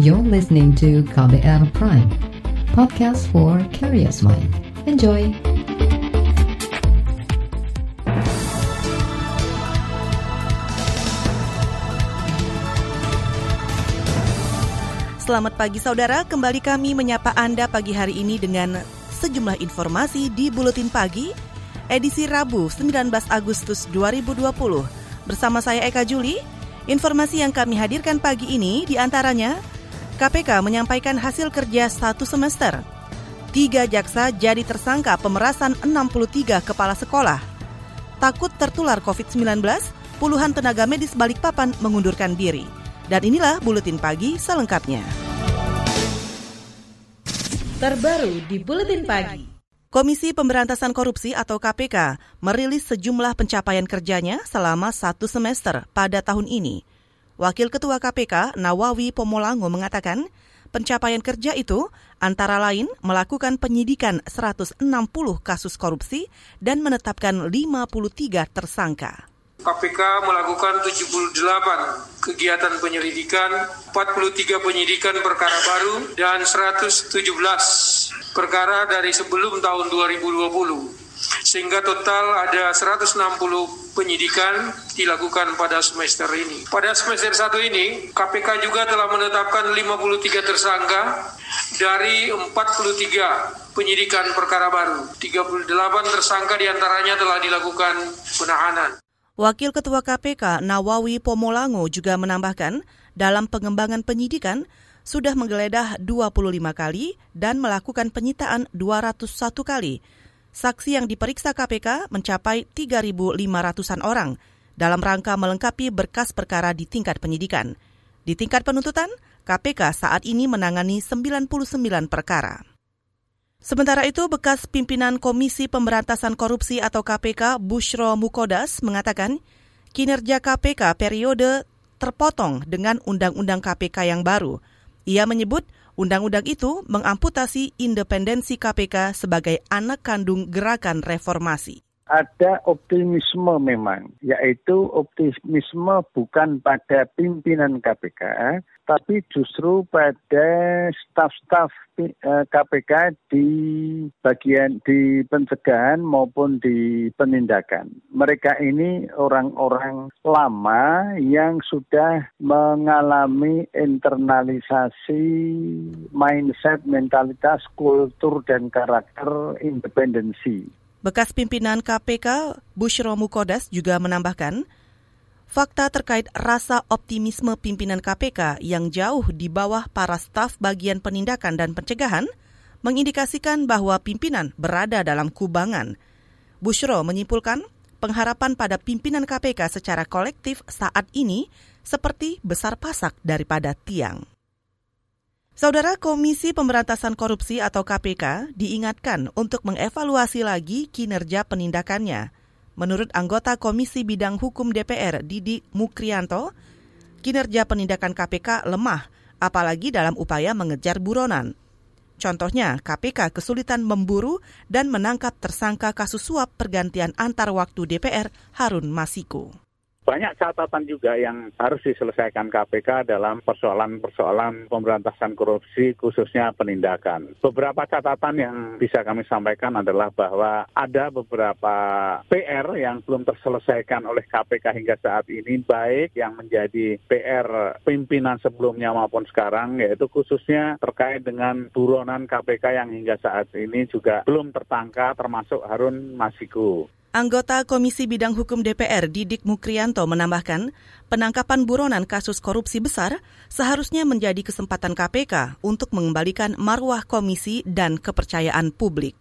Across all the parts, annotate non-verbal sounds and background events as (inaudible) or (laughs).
You're listening to KBR Prime, podcast for curious mind. Enjoy! Selamat pagi saudara, kembali kami menyapa Anda pagi hari ini dengan sejumlah informasi di Buletin Pagi, edisi Rabu 19 Agustus 2020. Bersama saya Eka Juli, informasi yang kami hadirkan pagi ini di antaranya KPK menyampaikan hasil kerja satu semester. Tiga jaksa jadi tersangka pemerasan 63 kepala sekolah. Takut tertular COVID-19, puluhan tenaga medis Balikpapan mengundurkan diri. Dan inilah Buletin Pagi selengkapnya. Terbaru di Buletin Pagi. Komisi Pemberantasan Korupsi atau KPK merilis sejumlah pencapaian kerjanya selama satu semester pada tahun ini. Wakil Ketua KPK Nawawi Pomolango mengatakan, pencapaian kerja itu antara lain melakukan penyidikan 160 kasus korupsi dan menetapkan 53 tersangka. KPK melakukan 78 kegiatan penyelidikan, 43 penyidikan perkara baru, dan 117 perkara dari sebelum tahun 2020 sehingga total ada 160 penyidikan dilakukan pada semester ini. Pada semester satu ini, KPK juga telah menetapkan 53 tersangka dari 43 penyidikan perkara baru. 38 tersangka di antaranya telah dilakukan penahanan. Wakil Ketua KPK Nawawi Pomolango juga menambahkan, dalam pengembangan penyidikan, sudah menggeledah 25 kali dan melakukan penyitaan 201 kali saksi yang diperiksa KPK mencapai 3.500-an orang dalam rangka melengkapi berkas perkara di tingkat penyidikan. Di tingkat penuntutan, KPK saat ini menangani 99 perkara. Sementara itu, bekas pimpinan Komisi Pemberantasan Korupsi atau KPK, Bushro Mukodas, mengatakan kinerja KPK periode terpotong dengan Undang-Undang KPK yang baru. Ia menyebut Undang-undang itu mengamputasi independensi KPK sebagai anak kandung gerakan reformasi. Ada optimisme memang, yaitu optimisme bukan pada pimpinan KPK, tapi justru pada staf-staf KPK eh, di bagian di pencegahan maupun di penindakan. Mereka ini orang-orang lama yang sudah mengalami internalisasi mindset, mentalitas, kultur, dan karakter independensi. Bekas pimpinan KPK Bushro Mukodas juga menambahkan, fakta terkait rasa optimisme pimpinan KPK yang jauh di bawah para staf bagian penindakan dan pencegahan mengindikasikan bahwa pimpinan berada dalam kubangan. Bushro menyimpulkan pengharapan pada pimpinan KPK secara kolektif saat ini seperti besar pasak daripada tiang. Saudara Komisi Pemberantasan Korupsi atau KPK diingatkan untuk mengevaluasi lagi kinerja penindakannya. Menurut anggota Komisi Bidang Hukum DPR Didi Mukrianto, kinerja penindakan KPK lemah, apalagi dalam upaya mengejar buronan. Contohnya, KPK kesulitan memburu dan menangkap tersangka kasus suap pergantian antar waktu DPR Harun Masiku banyak catatan juga yang harus diselesaikan KPK dalam persoalan-persoalan pemberantasan korupsi khususnya penindakan. Beberapa catatan yang bisa kami sampaikan adalah bahwa ada beberapa PR yang belum terselesaikan oleh KPK hingga saat ini baik yang menjadi PR pimpinan sebelumnya maupun sekarang yaitu khususnya terkait dengan buronan KPK yang hingga saat ini juga belum tertangkap termasuk Harun Masiku. Anggota Komisi Bidang Hukum DPR Didik Mukrianto menambahkan, penangkapan buronan kasus korupsi besar seharusnya menjadi kesempatan KPK untuk mengembalikan marwah komisi dan kepercayaan publik.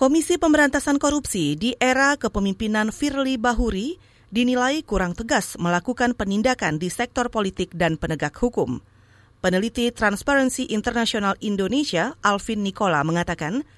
Komisi Pemberantasan Korupsi di era kepemimpinan Firly Bahuri dinilai kurang tegas melakukan penindakan di sektor politik dan penegak hukum. Peneliti Transparency International Indonesia, Alvin Nikola, mengatakan,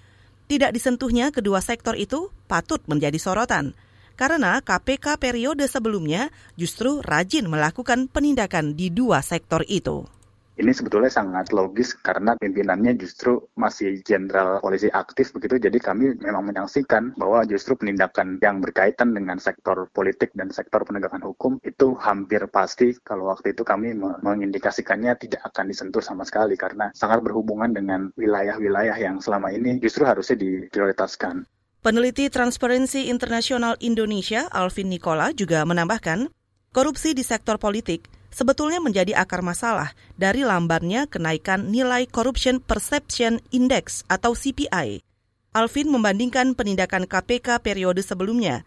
tidak disentuhnya kedua sektor itu patut menjadi sorotan, karena KPK periode sebelumnya justru rajin melakukan penindakan di dua sektor itu. Ini sebetulnya sangat logis karena pimpinannya justru masih jenderal polisi aktif begitu. Jadi kami memang menyaksikan bahwa justru penindakan yang berkaitan dengan sektor politik dan sektor penegakan hukum itu hampir pasti kalau waktu itu kami mengindikasikannya tidak akan disentuh sama sekali karena sangat berhubungan dengan wilayah-wilayah yang selama ini justru harusnya diprioritaskan. Peneliti Transparency International Indonesia, Alvin Nikola, juga menambahkan, korupsi di sektor politik sebetulnya menjadi akar masalah dari lambannya kenaikan nilai Corruption Perception Index atau CPI. Alvin membandingkan penindakan KPK periode sebelumnya,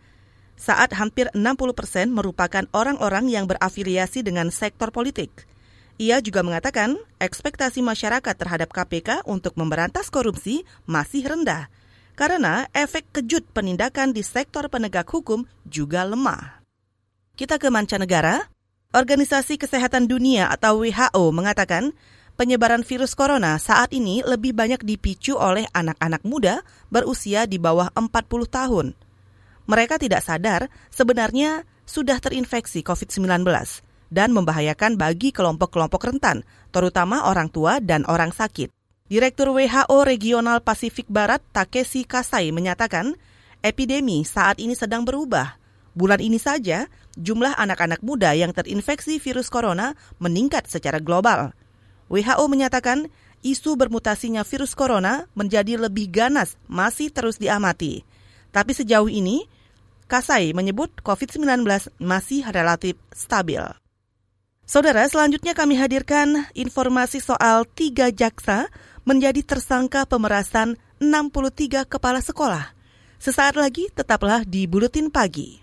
saat hampir 60 persen merupakan orang-orang yang berafiliasi dengan sektor politik. Ia juga mengatakan ekspektasi masyarakat terhadap KPK untuk memberantas korupsi masih rendah, karena efek kejut penindakan di sektor penegak hukum juga lemah. Kita ke mancanegara. Organisasi Kesehatan Dunia atau WHO mengatakan penyebaran virus corona saat ini lebih banyak dipicu oleh anak-anak muda berusia di bawah 40 tahun. Mereka tidak sadar sebenarnya sudah terinfeksi COVID-19 dan membahayakan bagi kelompok-kelompok rentan, terutama orang tua dan orang sakit. Direktur WHO Regional Pasifik Barat Takeshi Kasai menyatakan, epidemi saat ini sedang berubah. Bulan ini saja, jumlah anak-anak muda yang terinfeksi virus corona meningkat secara global. WHO menyatakan isu bermutasinya virus corona menjadi lebih ganas masih terus diamati. Tapi sejauh ini, Kasai menyebut COVID-19 masih relatif stabil. Saudara, selanjutnya kami hadirkan informasi soal tiga jaksa menjadi tersangka pemerasan 63 kepala sekolah. Sesaat lagi tetaplah di Buletin Pagi.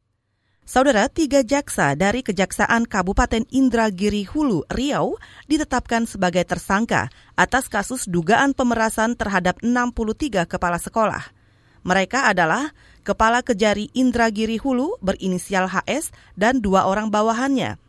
Saudara, tiga jaksa dari Kejaksaan Kabupaten Indragiri Hulu, Riau ditetapkan sebagai tersangka atas kasus dugaan pemerasan terhadap 63 kepala sekolah. Mereka adalah Kepala Kejari Indragiri Hulu berinisial HS dan dua orang bawahannya.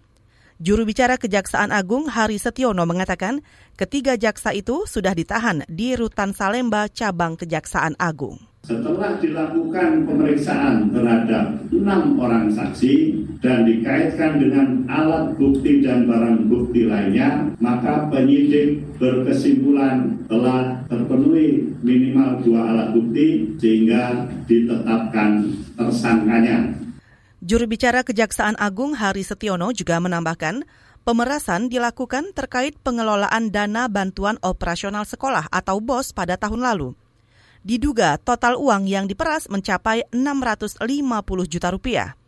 Juru bicara Kejaksaan Agung Hari Setiono mengatakan ketiga jaksa itu sudah ditahan di Rutan Salemba Cabang Kejaksaan Agung. Setelah dilakukan pemeriksaan terhadap enam orang saksi dan dikaitkan dengan alat bukti dan barang bukti lainnya, maka penyidik berkesimpulan telah terpenuhi minimal dua alat bukti sehingga ditetapkan tersangkanya. Juru bicara Kejaksaan Agung Hari Setiono juga menambahkan, pemerasan dilakukan terkait pengelolaan dana bantuan operasional sekolah atau BOS pada tahun lalu. Diduga total uang yang diperas mencapai 650 juta rupiah.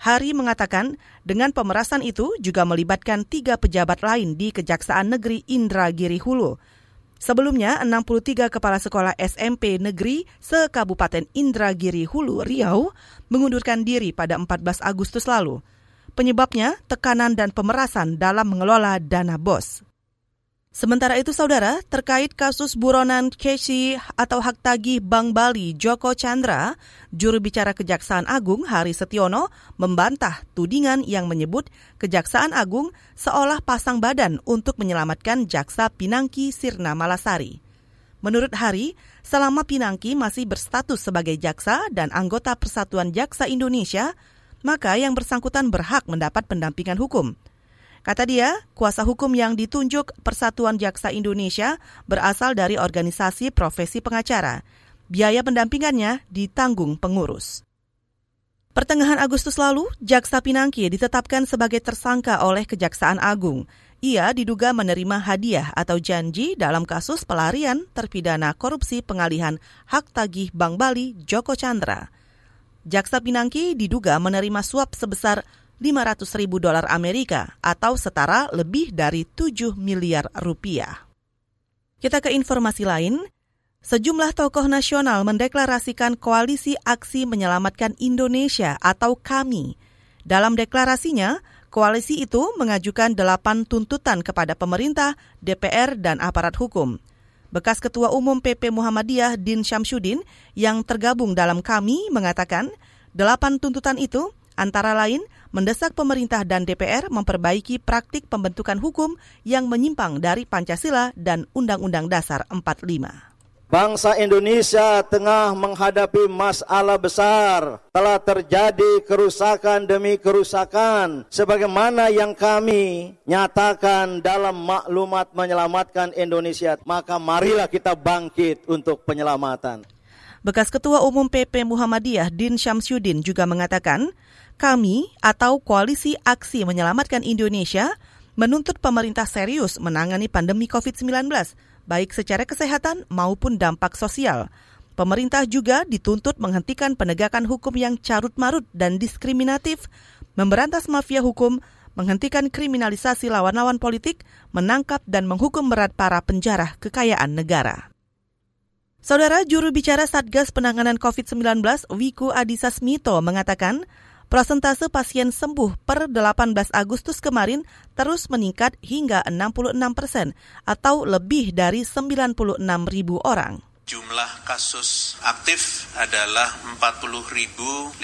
Hari mengatakan dengan pemerasan itu juga melibatkan tiga pejabat lain di Kejaksaan Negeri Indragiri Hulu. Sebelumnya, 63 kepala sekolah SMP negeri se-Kabupaten Indragiri Hulu, Riau, mengundurkan diri pada 14 Agustus lalu. Penyebabnya tekanan dan pemerasan dalam mengelola dana BOS. Sementara itu, saudara, terkait kasus buronan Keshi atau hak tagih Bank Bali Joko Chandra, juru bicara Kejaksaan Agung Hari Setiono membantah tudingan yang menyebut Kejaksaan Agung seolah pasang badan untuk menyelamatkan Jaksa Pinangki Sirna Malasari. Menurut Hari, selama Pinangki masih berstatus sebagai jaksa dan anggota Persatuan Jaksa Indonesia, maka yang bersangkutan berhak mendapat pendampingan hukum. Kata dia, kuasa hukum yang ditunjuk Persatuan Jaksa Indonesia berasal dari organisasi profesi pengacara. Biaya pendampingannya ditanggung pengurus. Pertengahan Agustus lalu, Jaksa Pinangki ditetapkan sebagai tersangka oleh Kejaksaan Agung. Ia diduga menerima hadiah atau janji dalam kasus pelarian terpidana korupsi pengalihan hak tagih Bank Bali Joko Chandra. Jaksa Pinangki diduga menerima suap sebesar 500 ribu dolar Amerika atau setara lebih dari 7 miliar rupiah. Kita ke informasi lain. Sejumlah tokoh nasional mendeklarasikan koalisi aksi menyelamatkan Indonesia atau KAMI. Dalam deklarasinya, koalisi itu mengajukan delapan tuntutan kepada pemerintah, DPR, dan aparat hukum. Bekas Ketua Umum PP Muhammadiyah Din Syamsuddin yang tergabung dalam kami mengatakan delapan tuntutan itu antara lain mendesak pemerintah dan DPR memperbaiki praktik pembentukan hukum yang menyimpang dari Pancasila dan Undang-Undang Dasar 45. Bangsa Indonesia tengah menghadapi masalah besar. Telah terjadi kerusakan demi kerusakan. Sebagaimana yang kami nyatakan dalam maklumat menyelamatkan Indonesia. Maka marilah kita bangkit untuk penyelamatan. Bekas Ketua Umum PP Muhammadiyah Din Syamsuddin juga mengatakan, kami atau Koalisi Aksi Menyelamatkan Indonesia menuntut pemerintah serius menangani pandemi COVID-19 baik secara kesehatan maupun dampak sosial. Pemerintah juga dituntut menghentikan penegakan hukum yang carut-marut dan diskriminatif, memberantas mafia hukum, menghentikan kriminalisasi lawan-lawan politik, menangkap dan menghukum berat para penjara kekayaan negara. Saudara juru bicara Satgas Penanganan COVID-19 Wiku Adhisa Smito mengatakan, Prosentase pasien sembuh per 18 Agustus kemarin terus meningkat hingga 66 persen atau lebih dari 96 ribu orang. Jumlah kasus aktif adalah 40.510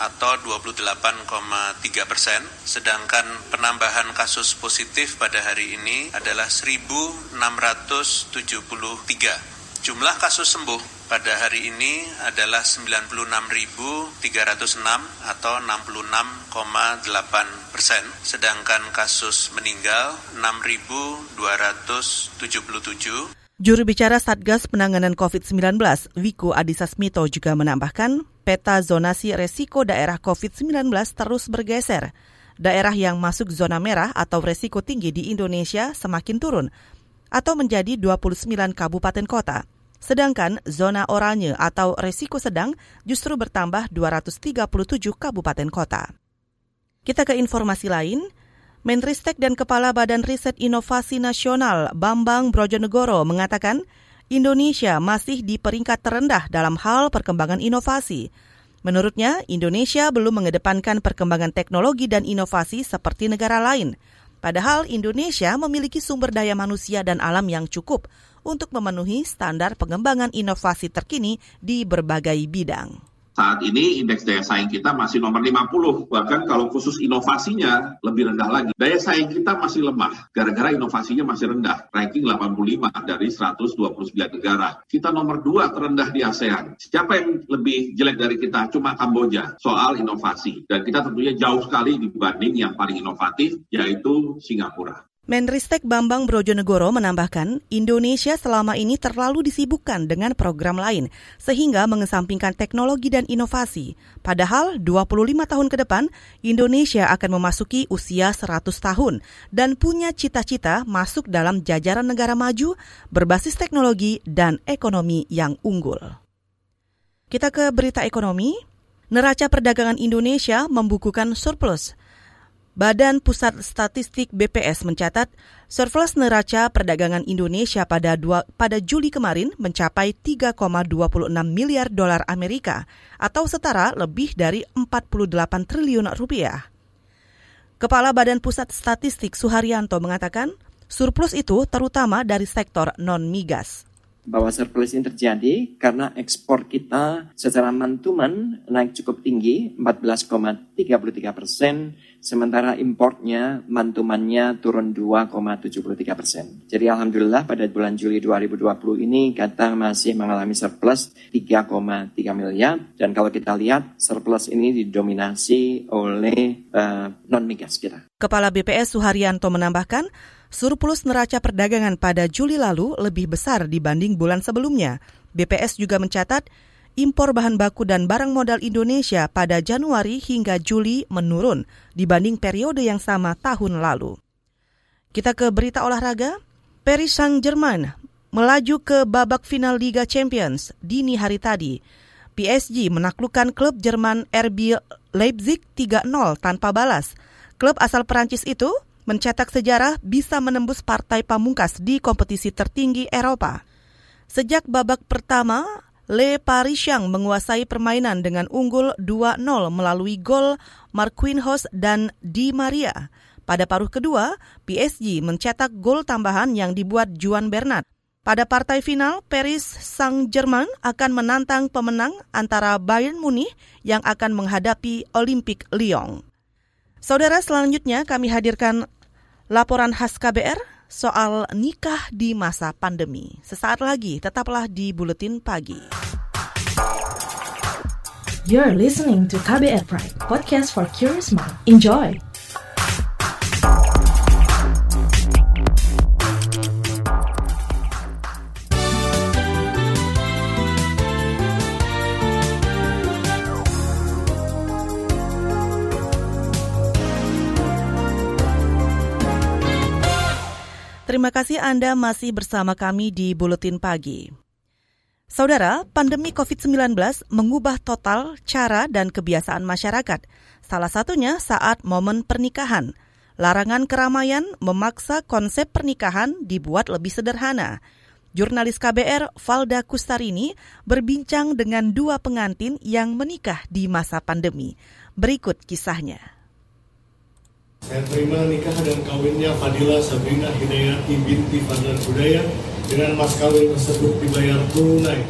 atau 28,3 persen, sedangkan penambahan kasus positif pada hari ini adalah 1.673. Jumlah kasus sembuh pada hari ini adalah 96.306 atau 66,8 persen, sedangkan kasus meninggal 6.277. Juru bicara Satgas Penanganan COVID-19, Wiku Adhisa Smito juga menambahkan, peta zonasi resiko daerah COVID-19 terus bergeser. Daerah yang masuk zona merah atau resiko tinggi di Indonesia semakin turun, atau menjadi 29 kabupaten kota. Sedangkan zona oranye atau resiko sedang justru bertambah 237 kabupaten kota. Kita ke informasi lain. Menristek dan Kepala Badan Riset Inovasi Nasional Bambang Brojonegoro mengatakan Indonesia masih di peringkat terendah dalam hal perkembangan inovasi. Menurutnya, Indonesia belum mengedepankan perkembangan teknologi dan inovasi seperti negara lain. Padahal Indonesia memiliki sumber daya manusia dan alam yang cukup untuk memenuhi standar pengembangan inovasi terkini di berbagai bidang. Saat ini indeks daya saing kita masih nomor 50, bahkan kalau khusus inovasinya lebih rendah lagi. Daya saing kita masih lemah, gara-gara inovasinya masih rendah, ranking 85 dari 129 negara. Kita nomor 2 terendah di ASEAN. Siapa yang lebih jelek dari kita? Cuma Kamboja, soal inovasi. Dan kita tentunya jauh sekali dibanding yang paling inovatif, yaitu Singapura. Menristek Bambang Brojonegoro menambahkan, Indonesia selama ini terlalu disibukkan dengan program lain, sehingga mengesampingkan teknologi dan inovasi. Padahal 25 tahun ke depan, Indonesia akan memasuki usia 100 tahun dan punya cita-cita masuk dalam jajaran negara maju berbasis teknologi dan ekonomi yang unggul. Kita ke berita ekonomi. Neraca perdagangan Indonesia membukukan surplus Badan Pusat Statistik BPS mencatat surplus neraca perdagangan Indonesia pada dua, pada Juli kemarin mencapai 3,26 miliar dolar Amerika atau setara lebih dari 48 triliun rupiah. Kepala Badan Pusat Statistik Suharyanto mengatakan surplus itu terutama dari sektor non-migas bahwa surplus ini terjadi karena ekspor kita secara mantuman naik cukup tinggi 14,33 persen sementara importnya mantumannya turun 2,73 persen. Jadi alhamdulillah pada bulan Juli 2020 ini kita masih mengalami surplus 3,3 miliar dan kalau kita lihat surplus ini didominasi oleh uh, non migas kita. Kepala BPS Suharyanto menambahkan surplus neraca perdagangan pada Juli lalu lebih besar dibanding bulan sebelumnya. BPS juga mencatat impor bahan baku dan barang modal Indonesia pada Januari hingga Juli menurun dibanding periode yang sama tahun lalu. Kita ke berita olahraga. Paris Saint-Germain melaju ke babak final Liga Champions dini hari tadi. PSG menaklukkan klub Jerman RB Leipzig 3-0 tanpa balas. Klub asal Perancis itu mencetak sejarah bisa menembus partai pamungkas di kompetisi tertinggi Eropa. Sejak babak pertama, Le Parisien menguasai permainan dengan unggul 2-0 melalui gol Marquinhos dan Di Maria. Pada paruh kedua, PSG mencetak gol tambahan yang dibuat Juan Bernat. Pada partai final, Paris Saint-Germain akan menantang pemenang antara Bayern Munich yang akan menghadapi Olympique Lyon. Saudara, selanjutnya kami hadirkan laporan khas KBR soal nikah di masa pandemi. Sesaat lagi, tetaplah di Buletin Pagi. You're listening to KBR Pride, podcast for curious mind. Enjoy! Terima kasih Anda masih bersama kami di Buletin Pagi. Saudara, pandemi COVID-19 mengubah total cara dan kebiasaan masyarakat. Salah satunya saat momen pernikahan. Larangan keramaian memaksa konsep pernikahan dibuat lebih sederhana. Jurnalis KBR Valda Kustarini berbincang dengan dua pengantin yang menikah di masa pandemi. Berikut kisahnya. Saya terima nikah dan kawinnya Fadila Sabrina Hidayati binti Fadlan Budaya dengan mas kawin tersebut dibayar tunai.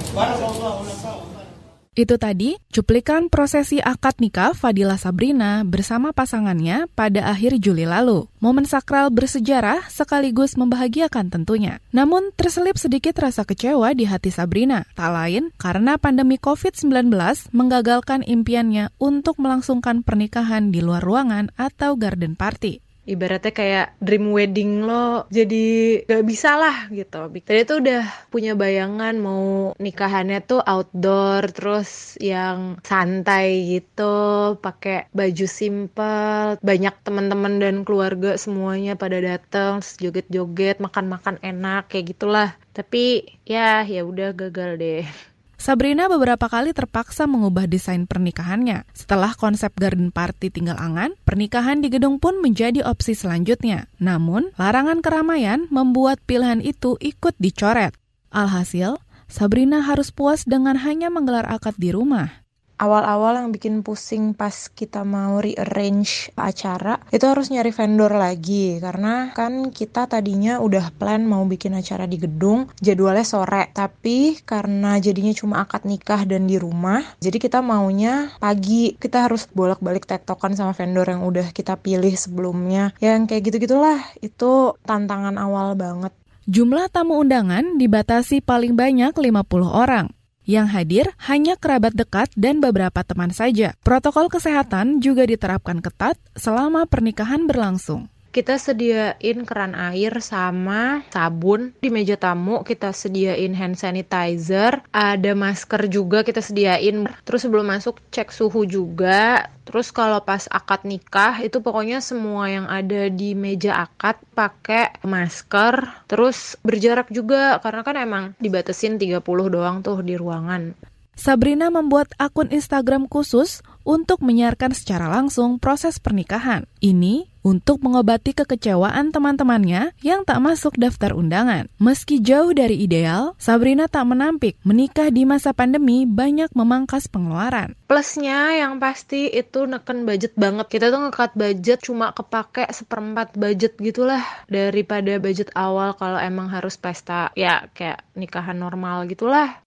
Itu tadi cuplikan prosesi akad nikah Fadila Sabrina bersama pasangannya pada akhir Juli lalu. Momen sakral bersejarah sekaligus membahagiakan tentunya. Namun terselip sedikit rasa kecewa di hati Sabrina. Tak lain karena pandemi COVID-19 menggagalkan impiannya untuk melangsungkan pernikahan di luar ruangan atau garden party ibaratnya kayak dream wedding lo jadi gak bisa lah gitu. Tadi tuh udah punya bayangan mau nikahannya tuh outdoor terus yang santai gitu, pakai baju simple, banyak teman-teman dan keluarga semuanya pada datang, joget-joget, makan-makan enak kayak gitulah. Tapi ya ya udah gagal deh. (laughs) Sabrina beberapa kali terpaksa mengubah desain pernikahannya. Setelah konsep garden party tinggal angan, pernikahan di gedung pun menjadi opsi selanjutnya. Namun, larangan keramaian membuat pilihan itu ikut dicoret. Alhasil, Sabrina harus puas dengan hanya menggelar akad di rumah awal-awal yang bikin pusing pas kita mau rearrange acara itu harus nyari vendor lagi. Karena kan kita tadinya udah plan mau bikin acara di gedung jadwalnya sore. Tapi karena jadinya cuma akad nikah dan di rumah jadi kita maunya pagi. Kita harus bolak-balik tektokan sama vendor yang udah kita pilih sebelumnya. Yang kayak gitu-gitulah itu tantangan awal banget. Jumlah tamu undangan dibatasi paling banyak 50 orang. Yang hadir hanya kerabat dekat dan beberapa teman saja. Protokol kesehatan juga diterapkan ketat selama pernikahan berlangsung kita sediain keran air sama sabun di meja tamu. Kita sediain hand sanitizer. Ada masker juga kita sediain. Terus sebelum masuk cek suhu juga. Terus kalau pas akad nikah itu pokoknya semua yang ada di meja akad pakai masker. Terus berjarak juga karena kan emang dibatesin 30 doang tuh di ruangan Sabrina membuat akun Instagram khusus untuk menyiarkan secara langsung proses pernikahan. Ini untuk mengobati kekecewaan teman-temannya yang tak masuk daftar undangan. Meski jauh dari ideal, Sabrina tak menampik menikah di masa pandemi banyak memangkas pengeluaran. Plusnya yang pasti itu neken budget banget. Kita tuh ngekat budget cuma kepake seperempat budget gitulah daripada budget awal kalau emang harus pesta ya kayak nikahan normal gitulah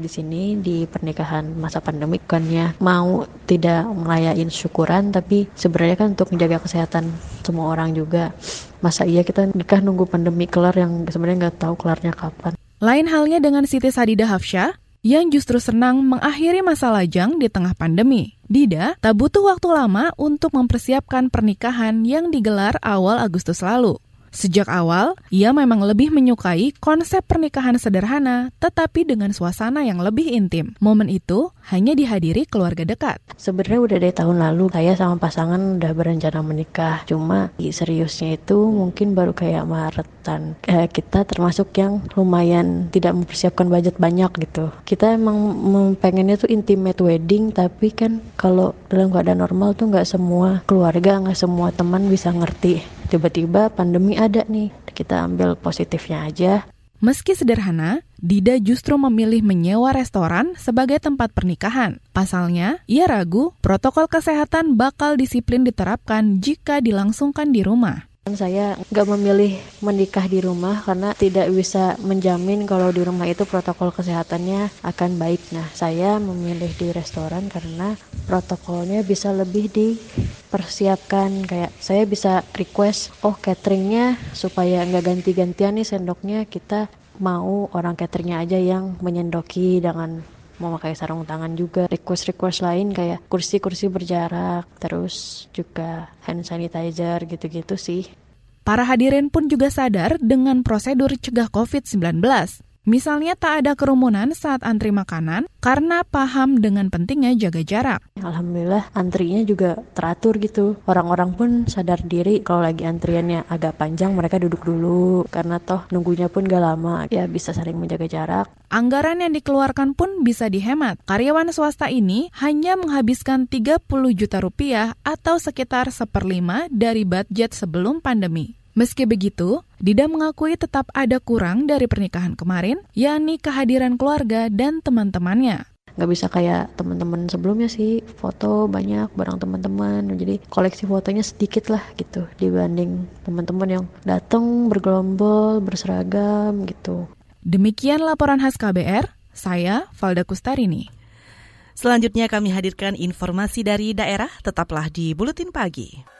di sini di pernikahan masa pandemi bukannya mau tidak ngelayain syukuran tapi sebenarnya kan untuk menjaga kesehatan semua orang juga masa iya kita nikah nunggu pandemi kelar yang sebenarnya nggak tahu kelarnya kapan lain halnya dengan Siti Sadida Hafsyah yang justru senang mengakhiri masa lajang di tengah pandemi. Dida tak butuh waktu lama untuk mempersiapkan pernikahan yang digelar awal Agustus lalu. Sejak awal, ia memang lebih menyukai konsep pernikahan sederhana, tetapi dengan suasana yang lebih intim. Momen itu hanya dihadiri keluarga dekat. Sebenarnya udah dari tahun lalu, saya sama pasangan udah berencana menikah. Cuma seriusnya itu mungkin baru kayak Maretan. Eh, kita termasuk yang lumayan tidak mempersiapkan budget banyak gitu. Kita emang pengennya tuh intimate wedding, tapi kan kalau dalam keadaan normal tuh nggak semua keluarga, nggak semua teman bisa ngerti tiba-tiba pandemi ada nih kita ambil positifnya aja Meski sederhana, Dida justru memilih menyewa restoran sebagai tempat pernikahan. Pasalnya, ia ragu protokol kesehatan bakal disiplin diterapkan jika dilangsungkan di rumah. Saya nggak memilih menikah di rumah karena tidak bisa menjamin kalau di rumah itu protokol kesehatannya akan baik. Nah, saya memilih di restoran karena protokolnya bisa lebih dipersiapkan. Kayak saya bisa request, oh cateringnya supaya nggak ganti-gantian nih sendoknya kita mau orang cateringnya aja yang menyendoki dengan memakai sarung tangan juga request-request lain kayak kursi-kursi berjarak terus juga hand sanitizer gitu-gitu sih Para hadirin pun juga sadar dengan prosedur cegah COVID-19. Misalnya tak ada kerumunan saat antri makanan karena paham dengan pentingnya jaga jarak. Alhamdulillah antrinya juga teratur gitu. Orang-orang pun sadar diri kalau lagi antriannya agak panjang mereka duduk dulu karena toh nunggunya pun gak lama ya bisa saling menjaga jarak. Anggaran yang dikeluarkan pun bisa dihemat. Karyawan swasta ini hanya menghabiskan 30 juta rupiah atau sekitar seperlima dari budget sebelum pandemi. Meski begitu, Dida mengakui tetap ada kurang dari pernikahan kemarin, yakni kehadiran keluarga dan teman-temannya. Gak bisa kayak teman-teman sebelumnya sih, foto banyak bareng teman-teman, jadi koleksi fotonya sedikit lah gitu dibanding teman-teman yang datang bergelombol, berseragam gitu. Demikian laporan khas KBR, saya Valda Kustarini. Selanjutnya kami hadirkan informasi dari daerah, tetaplah di Buletin Pagi.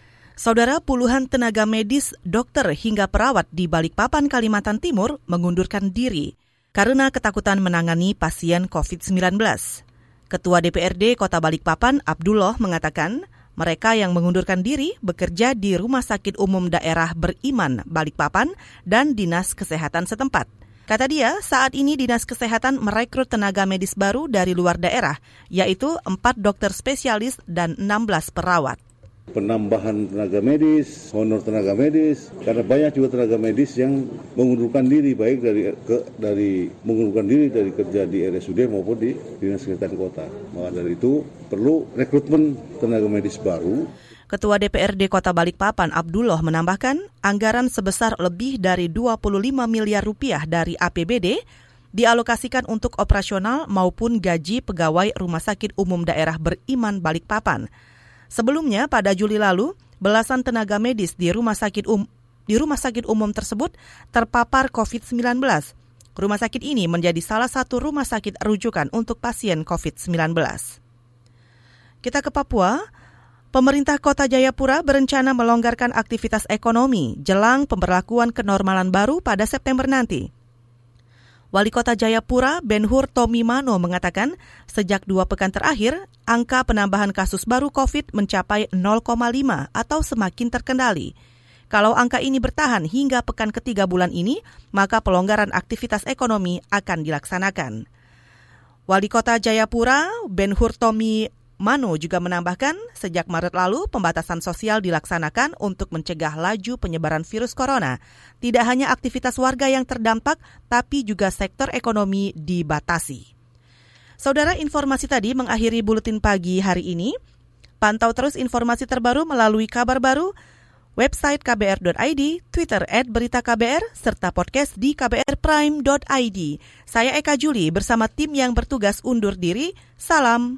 Saudara puluhan tenaga medis, dokter hingga perawat di Balikpapan, Kalimantan Timur mengundurkan diri karena ketakutan menangani pasien COVID-19. Ketua DPRD Kota Balikpapan, Abdullah, mengatakan mereka yang mengundurkan diri bekerja di Rumah Sakit Umum Daerah Beriman Balikpapan dan Dinas Kesehatan setempat. Kata dia, saat ini Dinas Kesehatan merekrut tenaga medis baru dari luar daerah, yaitu empat dokter spesialis dan 16 perawat penambahan tenaga medis, honor tenaga medis, karena banyak juga tenaga medis yang mengundurkan diri baik dari ke dari mengundurkan diri dari kerja di RSUD maupun di Dinas Kesehatan Kota. Maka dari itu perlu rekrutmen tenaga medis baru. Ketua DPRD Kota Balikpapan Abdullah menambahkan anggaran sebesar lebih dari 25 miliar rupiah dari APBD dialokasikan untuk operasional maupun gaji pegawai Rumah Sakit Umum Daerah Beriman Balikpapan. Sebelumnya pada Juli lalu, belasan tenaga medis di rumah sakit um di rumah sakit umum tersebut terpapar COVID-19. Rumah sakit ini menjadi salah satu rumah sakit rujukan untuk pasien COVID-19. Kita ke Papua. Pemerintah Kota Jayapura berencana melonggarkan aktivitas ekonomi jelang pemberlakuan kenormalan baru pada September nanti. Wali Kota Jayapura, Benhur Tomimano mengatakan, sejak dua pekan terakhir, angka penambahan kasus baru COVID mencapai 0,5 atau semakin terkendali. Kalau angka ini bertahan hingga pekan ketiga bulan ini, maka pelonggaran aktivitas ekonomi akan dilaksanakan. Wali Kota Jayapura, Benhur Tomi Mano juga menambahkan, sejak Maret lalu pembatasan sosial dilaksanakan untuk mencegah laju penyebaran virus corona. Tidak hanya aktivitas warga yang terdampak, tapi juga sektor ekonomi dibatasi. Saudara informasi tadi mengakhiri buletin pagi hari ini. Pantau terus informasi terbaru melalui kabar baru, website kbr.id, Twitter at berita KBR, serta podcast di kbrprime.id. Saya Eka Juli bersama tim yang bertugas undur diri. Salam.